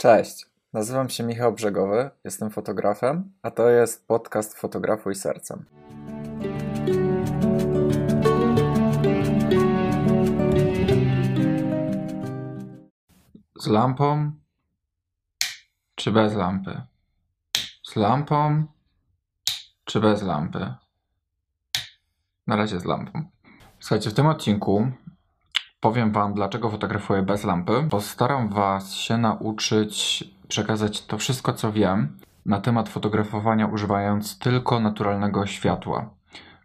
Cześć, nazywam się Michał Brzegowy, jestem fotografem, a to jest podcast Fotografuj Sercem. Z lampą czy bez lampy? Z lampą czy bez lampy? Na razie z lampą. Słuchajcie, w tym odcinku powiem Wam, dlaczego fotografuję bez lampy. Postaram Was się nauczyć przekazać to wszystko, co wiem na temat fotografowania, używając tylko naturalnego światła.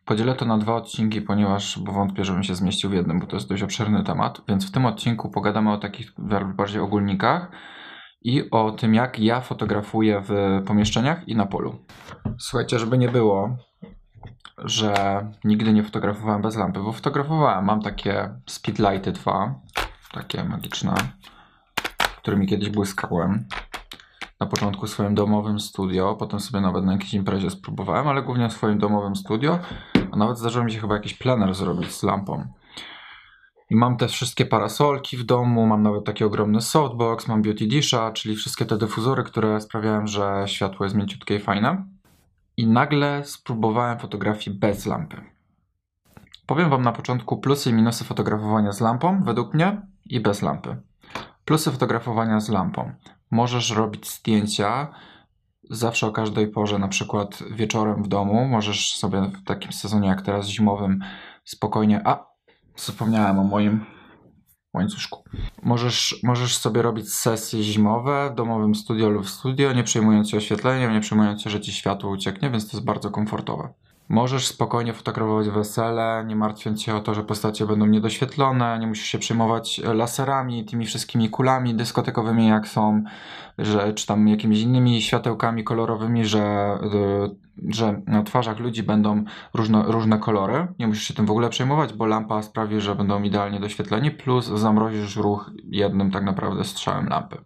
Podzielę to na dwa odcinki, ponieważ bo wątpię, żebym się zmieścił w jednym, bo to jest dość obszerny temat. Więc w tym odcinku pogadamy o takich bardziej ogólnikach i o tym, jak ja fotografuję w pomieszczeniach i na polu. Słuchajcie, żeby nie było, że nigdy nie fotografowałem bez lampy, bo fotografowałem. Mam takie speedlighty dwa, takie magiczne, którymi kiedyś błyskałem. Na początku w swoim domowym studio, potem sobie nawet na jakiejś imprezie spróbowałem, ale głównie w swoim domowym studio, a nawet zdarzyło mi się chyba jakiś plener zrobić z lampą. I mam te wszystkie parasolki w domu, mam nawet taki ogromny softbox, mam beauty disha, czyli wszystkie te dyfuzory, które sprawiają, że światło jest mięciutkie i fajne. I nagle spróbowałem fotografii bez lampy. Powiem Wam na początku plusy i minusy fotografowania z lampą, według mnie, i bez lampy. Plusy fotografowania z lampą. Możesz robić zdjęcia zawsze o każdej porze, na przykład wieczorem w domu. Możesz sobie w takim sezonie jak teraz zimowym spokojnie. A, zapomniałem o moim łańcuszku. Możesz, możesz sobie robić sesje zimowe w domowym studio lub w studio, nie przejmując się oświetleniem, nie przejmując się, że ci światło ucieknie, więc to jest bardzo komfortowe. Możesz spokojnie fotografować wesele, nie martwiąc się o to, że postacie będą niedoświetlone, nie musisz się przejmować laserami, tymi wszystkimi kulami dyskotekowymi, jak są, że, czy tam jakimiś innymi światełkami kolorowymi, że, że na twarzach ludzi będą różne, różne kolory. Nie musisz się tym w ogóle przejmować, bo lampa sprawi, że będą idealnie doświetleni, plus zamrozisz ruch jednym tak naprawdę strzałem lampy.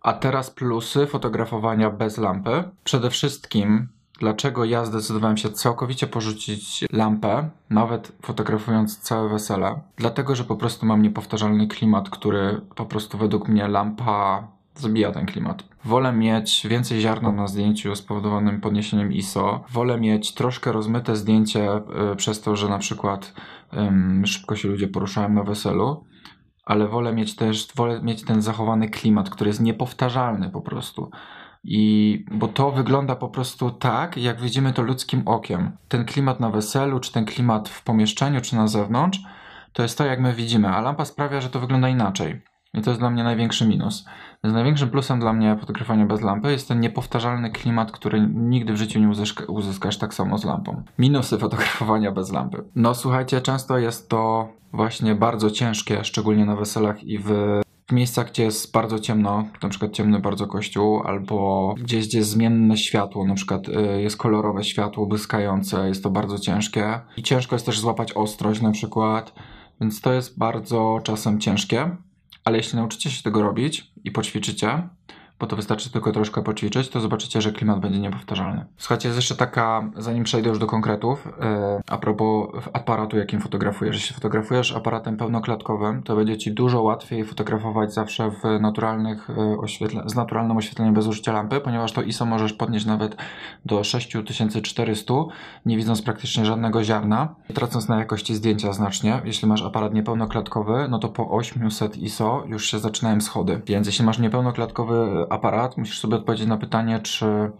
A teraz plusy fotografowania bez lampy. Przede wszystkim dlaczego ja zdecydowałem się całkowicie porzucić lampę, nawet fotografując całe wesele. Dlatego, że po prostu mam niepowtarzalny klimat, który po prostu według mnie lampa zabija ten klimat. Wolę mieć więcej ziarna na zdjęciu spowodowanym podniesieniem ISO. Wolę mieć troszkę rozmyte zdjęcie y, przez to, że na przykład szybko się ludzie poruszają na weselu ale wolę mieć też, wolę mieć ten zachowany klimat, który jest niepowtarzalny po prostu. I bo to wygląda po prostu tak, jak widzimy to ludzkim okiem. Ten klimat na weselu, czy ten klimat w pomieszczeniu, czy na zewnątrz, to jest to, jak my widzimy, a lampa sprawia, że to wygląda inaczej. I to jest dla mnie największy minus. Największym plusem dla mnie fotografowania bez lampy jest ten niepowtarzalny klimat, który nigdy w życiu nie uzyska, uzyskasz tak samo z lampą. Minusy fotografowania bez lampy. No słuchajcie, często jest to właśnie bardzo ciężkie, szczególnie na weselach i w miejscach, gdzie jest bardzo ciemno, na przykład ciemny bardzo kościół, albo gdzieś, gdzie jest zmienne światło, na przykład y, jest kolorowe światło błyskające, jest to bardzo ciężkie. I ciężko jest też złapać ostrość na przykład, więc to jest bardzo czasem ciężkie, ale jeśli nauczycie się tego robić i poćwiczycie, bo to wystarczy tylko troszkę poćwiczyć, to zobaczycie, że klimat będzie niepowtarzalny. Słuchajcie, jest jeszcze taka, zanim przejdę już do konkretów, yy, a propos aparatu, jakim fotografujesz. Jeśli fotografujesz aparatem pełnoklatkowym, to będzie Ci dużo łatwiej fotografować zawsze w naturalnych yy, oświetle- z naturalnym oświetleniem bez użycia lampy, ponieważ to ISO możesz podnieść nawet do 6400, nie widząc praktycznie żadnego ziarna, tracąc na jakości zdjęcia znacznie. Jeśli masz aparat niepełnoklatkowy, no to po 800 ISO już się zaczynają schody. Więc jeśli masz niepełnoklatkowy aparat, musisz sobie odpowiedzieć na pytanie, czy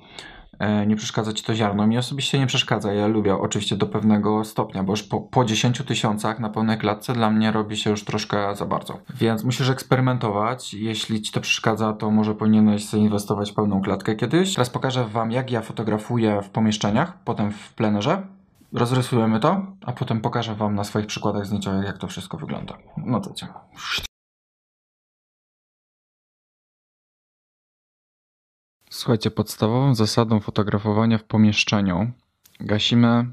e, nie przeszkadza ci to ziarno. Mi osobiście nie przeszkadza. Ja lubię oczywiście do pewnego stopnia, bo już po, po 10 tysiącach na pełnej klatce dla mnie robi się już troszkę za bardzo. Więc musisz eksperymentować. Jeśli ci to przeszkadza, to może powinieneś zainwestować w pełną klatkę kiedyś. Teraz pokażę wam, jak ja fotografuję w pomieszczeniach, potem w plenerze. Rozrysujemy to, a potem pokażę wam na swoich przykładach zdjęciowych, jak to wszystko wygląda. No to cię. Słuchajcie, podstawową zasadą fotografowania w pomieszczeniu gasimy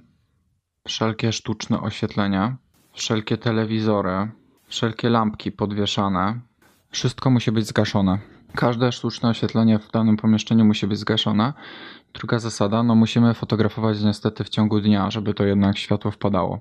wszelkie sztuczne oświetlenia, wszelkie telewizory, wszelkie lampki podwieszane. Wszystko musi być zgaszone. Każde sztuczne oświetlenie w danym pomieszczeniu musi być zgaszone. Druga zasada, no musimy fotografować niestety w ciągu dnia, żeby to jednak światło wpadało.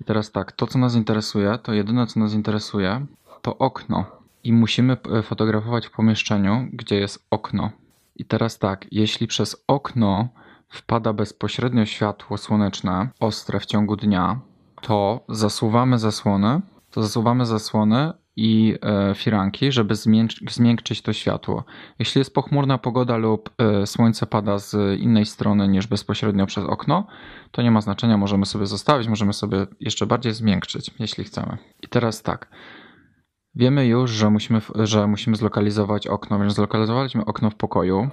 I teraz tak, to co nas interesuje, to jedyne co nas interesuje, to okno. i musimy e, fotografować w pomieszczeniu, gdzie jest okno. I teraz tak, jeśli przez okno wpada bezpośrednio światło słoneczne, ostre w ciągu dnia, to zasuwamy zasłony, to zasuwamy zasłony i e, firanki, żeby zmiękczyć to światło. Jeśli jest pochmurna pogoda lub e, słońce pada z innej strony niż bezpośrednio przez okno, to nie ma znaczenia, możemy sobie zostawić, możemy sobie jeszcze bardziej zmiękczyć, jeśli chcemy. I teraz tak. Wiemy już, że musimy, że musimy zlokalizować okno, więc zlokalizowaliśmy okno w pokoju.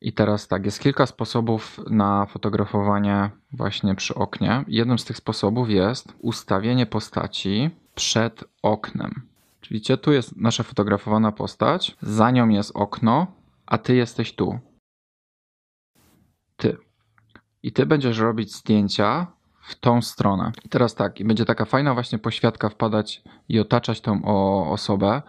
I teraz tak, jest kilka sposobów na fotografowanie właśnie przy oknie. Jednym z tych sposobów jest ustawienie postaci przed oknem. Czyli tu jest nasza fotografowana postać, za nią jest okno, a ty jesteś tu. Ty. I ty będziesz robić zdjęcia w tą stronę. I teraz tak, i będzie taka fajna właśnie poświatka wpadać i otaczać tą osobę.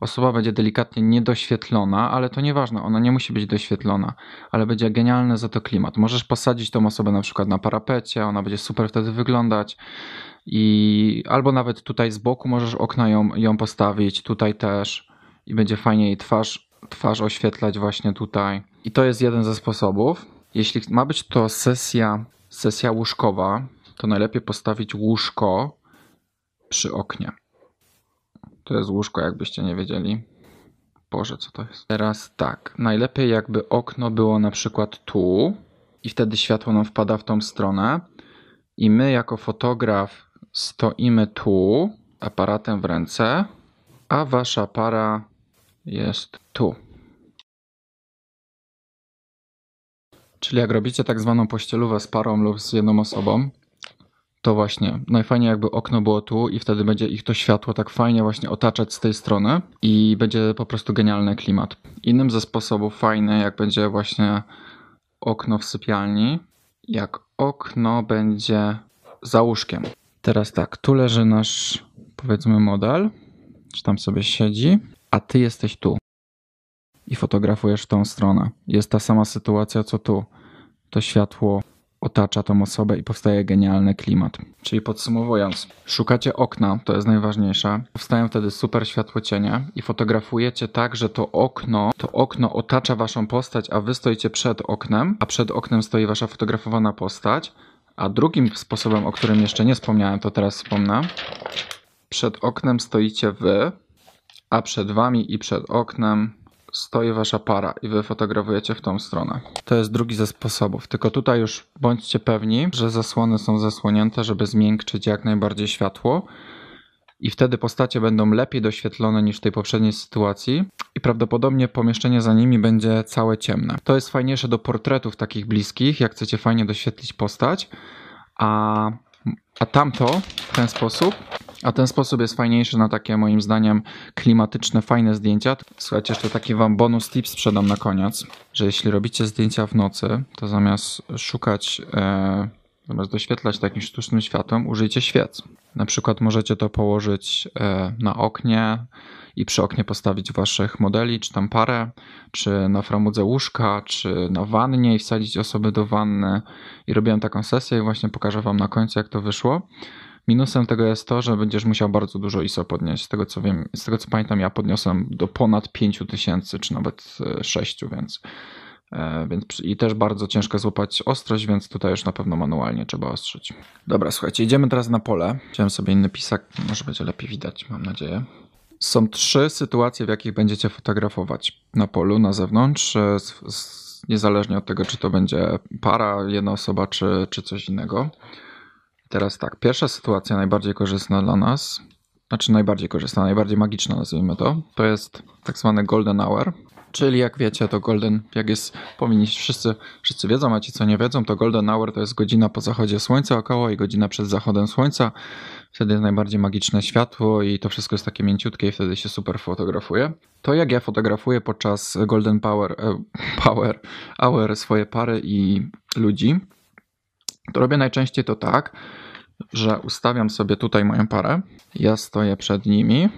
Osoba będzie delikatnie niedoświetlona, ale to nieważne, ona nie musi być doświetlona, ale będzie genialny za to klimat. Możesz posadzić tą osobę na przykład na parapecie, ona będzie super wtedy wyglądać i albo nawet tutaj z boku możesz okna ją, ją postawić, tutaj też i będzie fajnie jej twarz, twarz oświetlać właśnie tutaj. I to jest jeden ze sposobów. Jeśli ma być to sesja, sesja łóżkowa, to najlepiej postawić łóżko przy oknie. To jest łóżko, jakbyście nie wiedzieli. Boże, co to jest? Teraz tak, najlepiej jakby okno było na przykład tu i wtedy światło nam wpada w tą stronę i my jako fotograf stoimy tu, aparatem w ręce, a wasza para jest tu. Czyli jak robicie tak zwaną pościelówę z parą lub z jedną osobą, to właśnie najfajniej jakby okno było tu i wtedy będzie ich to światło tak fajnie właśnie otaczać z tej strony i będzie po prostu genialny klimat. Innym ze sposobów fajny, jak będzie właśnie okno w sypialni, jak okno będzie za łóżkiem. Teraz tak, tu leży nasz powiedzmy model, czy tam sobie siedzi, a ty jesteś tu i fotografujesz w tą stronę. Jest ta sama sytuacja co tu. To światło otacza tą osobę i powstaje genialny klimat. Czyli podsumowując, szukacie okna, to jest najważniejsze. Powstają wtedy super światło cienie i fotografujecie tak, że to okno, to okno otacza waszą postać, a wy stoicie przed oknem, a przed oknem stoi wasza fotografowana postać. A drugim sposobem, o którym jeszcze nie wspomniałem, to teraz wspomnę. Przed oknem stoicie wy, a przed wami i przed oknem stoi wasza para i wy fotografujecie w tą stronę. To jest drugi ze sposobów. Tylko tutaj już bądźcie pewni, że zasłony są zasłonięte, żeby zmiękczyć jak najbardziej światło. I wtedy postacie będą lepiej doświetlone niż w tej poprzedniej sytuacji, i prawdopodobnie pomieszczenie za nimi będzie całe ciemne. To jest fajniejsze do portretów takich bliskich, jak chcecie fajnie doświetlić postać, a, a tamto w ten sposób a ten sposób jest fajniejszy na takie moim zdaniem klimatyczne, fajne zdjęcia. Słuchajcie, jeszcze taki wam bonus tip sprzedam na koniec, że jeśli robicie zdjęcia w nocy, to zamiast szukać, e, zamiast doświetlać takim sztucznym światłem, użyjcie świec. Na przykład możecie to położyć e, na oknie i przy oknie postawić waszych modeli, czy tam parę, czy na framudze łóżka, czy na wannie i wsadzić osoby do wanny. I robiłem taką sesję i właśnie pokażę wam na końcu, jak to wyszło. Minusem tego jest to, że będziesz musiał bardzo dużo ISO podnieść. Z tego co wiem, z tego co pamiętam, ja podniosłem do ponad 5000 czy nawet 6, e, więc, e, więc i też bardzo ciężko złapać ostrość, więc tutaj już na pewno manualnie trzeba ostrzyć. Dobra, słuchajcie, idziemy teraz na pole. Wziąłem sobie inny pisak, może będzie lepiej widać, mam nadzieję. Są trzy sytuacje, w jakich będziecie fotografować na polu, na zewnątrz, e, niezależnie od tego, czy to będzie para, jedna osoba, czy, czy coś innego. Teraz tak, pierwsza sytuacja najbardziej korzystna dla nas, znaczy najbardziej korzystna, najbardziej magiczna nazwijmy to, to jest tak zwany golden hour, czyli jak wiecie to golden, jak jest, powinni wszyscy, wszyscy wiedzą, a ci co nie wiedzą, to golden hour to jest godzina po zachodzie słońca około i godzina przed zachodem słońca, wtedy jest najbardziej magiczne światło i to wszystko jest takie mięciutkie i wtedy się super fotografuje. To jak ja fotografuję podczas golden power, e, power hour swoje pary i ludzi, to robię najczęściej to tak, że ustawiam sobie tutaj moją parę. Ja stoję przed nimi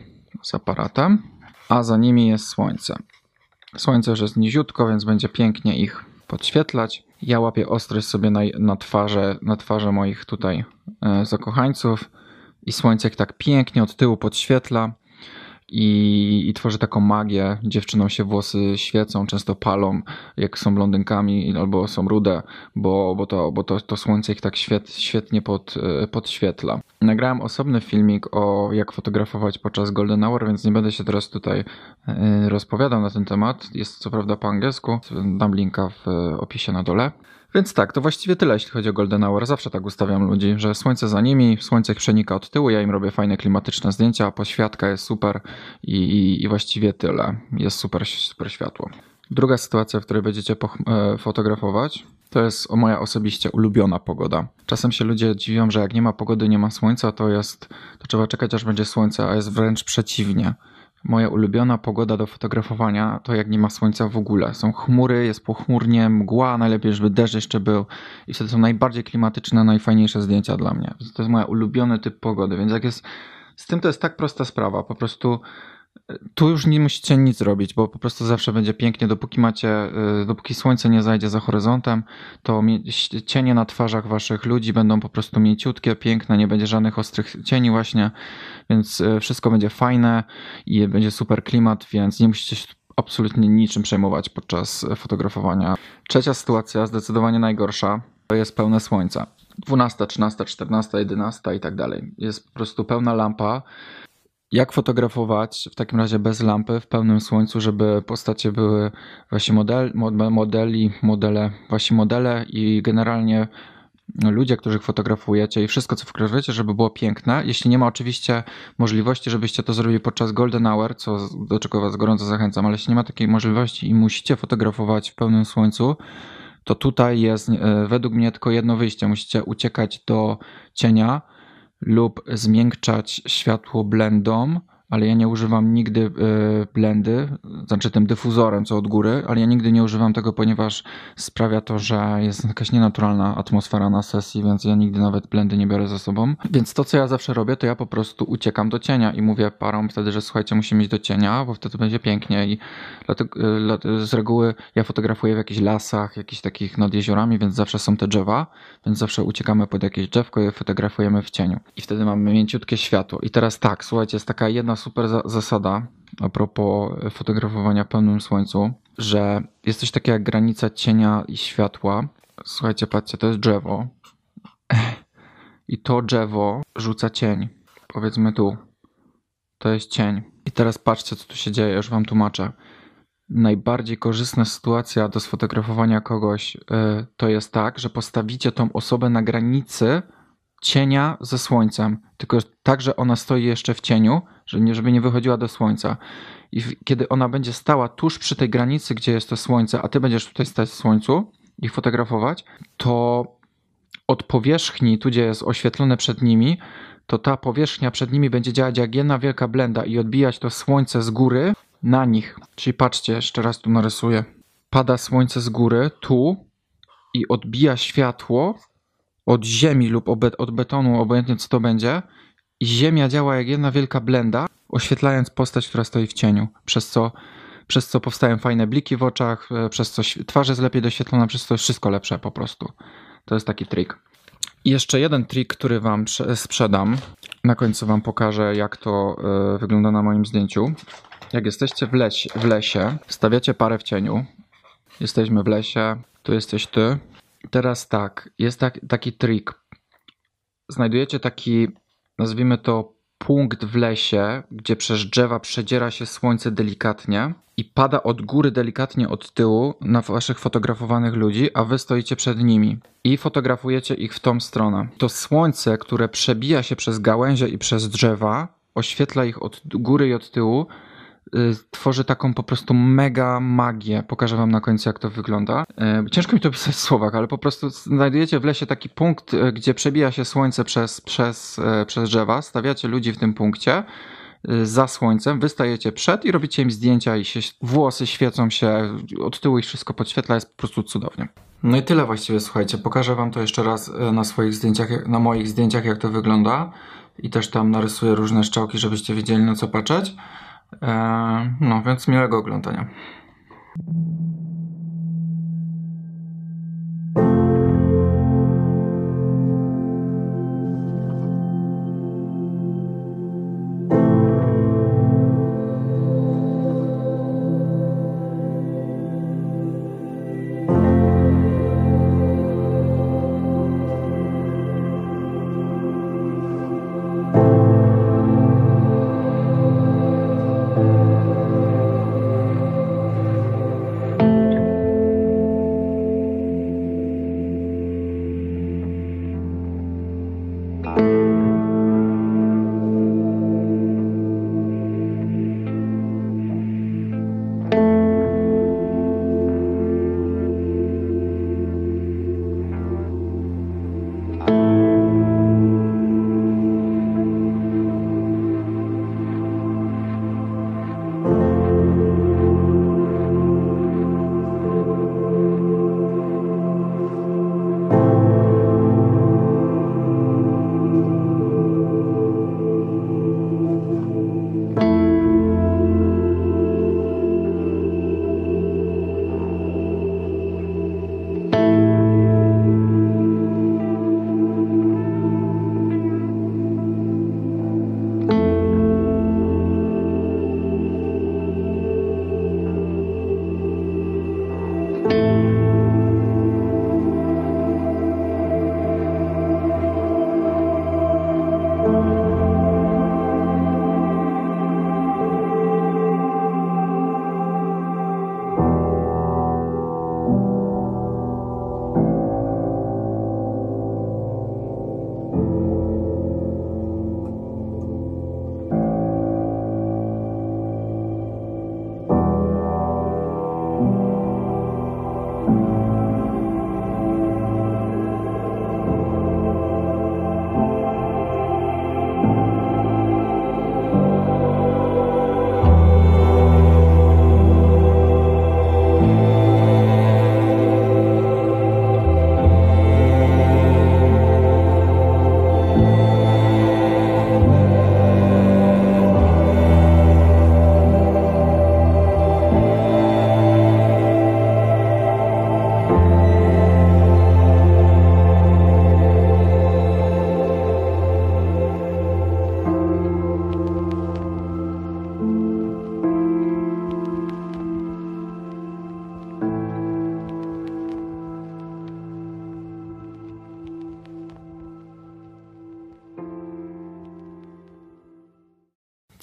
z aparatem, a za nimi jest słońce. Słońce już jest niziutko, więc będzie pięknie ich podświetlać. Ja łapię ostrość sobie na, na, twarze, na twarze moich tutaj e, zakochańców i słońce tak pięknie od tyłu podświetla i, i tworzy taką magię. Dziewczynom się włosy świecą, często palą, jak są blondynkami albo są rude, bo, bo, to, bo to, to słońce ich tak świet, świetnie pod, e, podświetla. Nagrałem osobny filmik o jak fotografować podczas Golden Hour, więc nie będę się teraz tutaj e, rozpowiadał na ten temat. Jest co prawda po angielsku, dam linka w opisie na dole. Więc tak, to właściwie tyle, jeśli chodzi o Golden Hour. Zawsze tak ustawiam ludzi, że słońce za nimi, słońce ich przenika od tyłu, ja im robię fajne klimatyczne zdjęcia, poświatka jest super i, i, i właściwie tyle. Jest super, super światło. Druga sytuacja, w której będziecie e, fotografować, to jest moja osobiście ulubiona pogoda. Czasem się ludzie dziwią, że jak nie ma pogody, nie ma słońca, to jest, to trzeba czekać aż będzie słońce, a jest wręcz przeciwnie. Moja ulubiona pogoda do fotografowania to jak nie ma słońca w ogóle. Są chmury, jest pochmurnie, mgła, najlepiej, żeby deszcz jeszcze był. I wtedy są najbardziej klimatyczne, najfajniejsze zdjęcia dla mnie. To jest moja ulubiony typ pogody, więc jak jest... Z tym to jest tak prosta sprawa. Po prostu tu już nie musicie nic robić, bo po prostu zawsze będzie pięknie, dopóki macie, y, dopóki słońce nie zajdzie za horyzontem, to cienie na twarzach waszych ludzi będą po prostu mięciutkie, piękne, nie będzie żadnych ostrych cieni właśnie, więc y, wszystko będzie fajne i będzie super klimat, więc nie musicie się absolutnie niczym przejmować podczas fotografowania. Trzecia sytuacja, zdecydowanie najgorsza, to jest pełne słońce. 12, 13, 14, 11 i tak dalej. Jest po prostu pełna lampa, jak fotografować w takim razie bez lampy w pełnym słońcu, żeby postacie były właśnie model, modeli, modele, właśnie modele i generalnie ludzie, których fotografujecie i wszystko, co fotografujecie, żeby było piękne. Jeśli nie ma oczywiście możliwości, żebyście to zrobili podczas Golden Hour, co, do czego Was gorąco zachęcam, ale jeśli nie ma takiej możliwości i musicie fotografować w pełnym słońcu, to tutaj jest e, według mnie tylko jedno wyjście. Musicie uciekać do cienia, lub zmiękczać światło blendą ale ja nie używam nigdy y, blendy, znaczy tym dyfuzorem, co od góry, ale ja nigdy nie używam tego, ponieważ sprawia to, że jest jakaś nienaturalna atmosfera na sesji, więc ja nigdy nawet blendy nie biorę ze sobą. Więc to, co ja zawsze robię, to ja po prostu uciekam do cienia i mówię parom wtedy, że słuchajcie, musimy iść do cienia, bo wtedy będzie pięknie i dlatego, y, z reguły ja fotografuję w jakichś lasach, jakichś takich nad jeziorami, więc zawsze są te drzewa, więc zawsze uciekamy pod jakieś drzewko i fotografujemy w cieniu. I wtedy mamy mięciutkie światło. I teraz tak, słuchajcie, jest taka jedna super za zasada a propos fotografowania pełnym słońcu, że jest coś takiego jak granica cienia i światła. Słuchajcie, patrzcie, to jest drzewo. I to drzewo rzuca cień. Powiedzmy tu. To jest cień. I teraz patrzcie, co tu się dzieje, już wam tłumaczę. Najbardziej korzystna sytuacja do sfotografowania kogoś yy, to jest tak, że postawicie tą osobę na granicy cienia ze słońcem, tylko tak, że ona stoi jeszcze w cieniu, żeby nie wychodziła do słońca. I kiedy ona będzie stała tuż przy tej granicy, gdzie jest to słońce, a ty będziesz tutaj stać w słońcu i fotografować, to od powierzchni, tu gdzie jest oświetlone przed nimi, to ta powierzchnia przed nimi będzie działać jak jedna wielka blenda i odbijać to słońce z góry na nich. Czyli patrzcie, jeszcze raz tu narysuję. Pada słońce z góry, tu i odbija światło od ziemi lub od betonu, obojętnie co to będzie, ziemia działa jak jedna wielka blenda, oświetlając postać, która stoi w cieniu, przez co, przez co powstają fajne bliki w oczach, e, przez co twarz jest lepiej doświetlona, przez co jest wszystko lepsze po prostu. To jest taki trik. I jeszcze jeden trik, który Wam sprzedam. Na końcu Wam pokażę, jak to y, wygląda na moim zdjęciu. Jak jesteście w, lesie, w lesie, stawiacie parę w cieniu. Jesteśmy w lesie, tu jesteś ty. Teraz tak, jest tak, taki trik. Znajdujecie taki nazwijmy to punkt w lesie, gdzie przez drzewa przedziera się słońce delikatnie i pada od góry delikatnie od tyłu na waszych fotografowanych ludzi, a wy stoicie przed nimi i fotografujecie ich w tą stronę. To słońce, które przebija się przez gałęzie i przez drzewa, oświetla ich od góry i od tyłu, tworzy taką po prostu mega magię. Pokażę wam na końcu, jak to wygląda. Y, ciężko mi to pisać w słowach, ale po prostu znajdujecie w lesie taki punkt, y, gdzie przebija się słońce przez, przez, przez drzewa, stawiacie ludzi w tym punkcie za słońcem, wystajecie przed i robicie im zdjęcia i się, włosy świecą się, od tyłu ich wszystko podświetla, jest po prostu cudownie. No i tyle właściwie, słuchajcie, pokażę wam to jeszcze raz na swoich zdjęciach, na moich zdjęciach, jak to wygląda i też tam narysuję różne szczałki, żebyście wiedzieli na co patrzeć. E, no, więc miłego oglądania.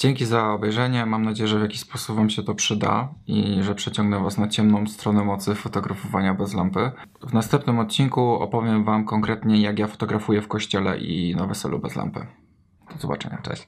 Dzięki za obejrzenie. Mam nadzieję, że w jakiś sposób Wam się to przyda i że przeciągnę Was na ciemną stronę mocy fotografowania bez lampy. W następnym odcinku opowiem Wam konkretnie, jak ja fotografuję w kościele i na weselu bez lampy. Do zobaczenia. Cześć.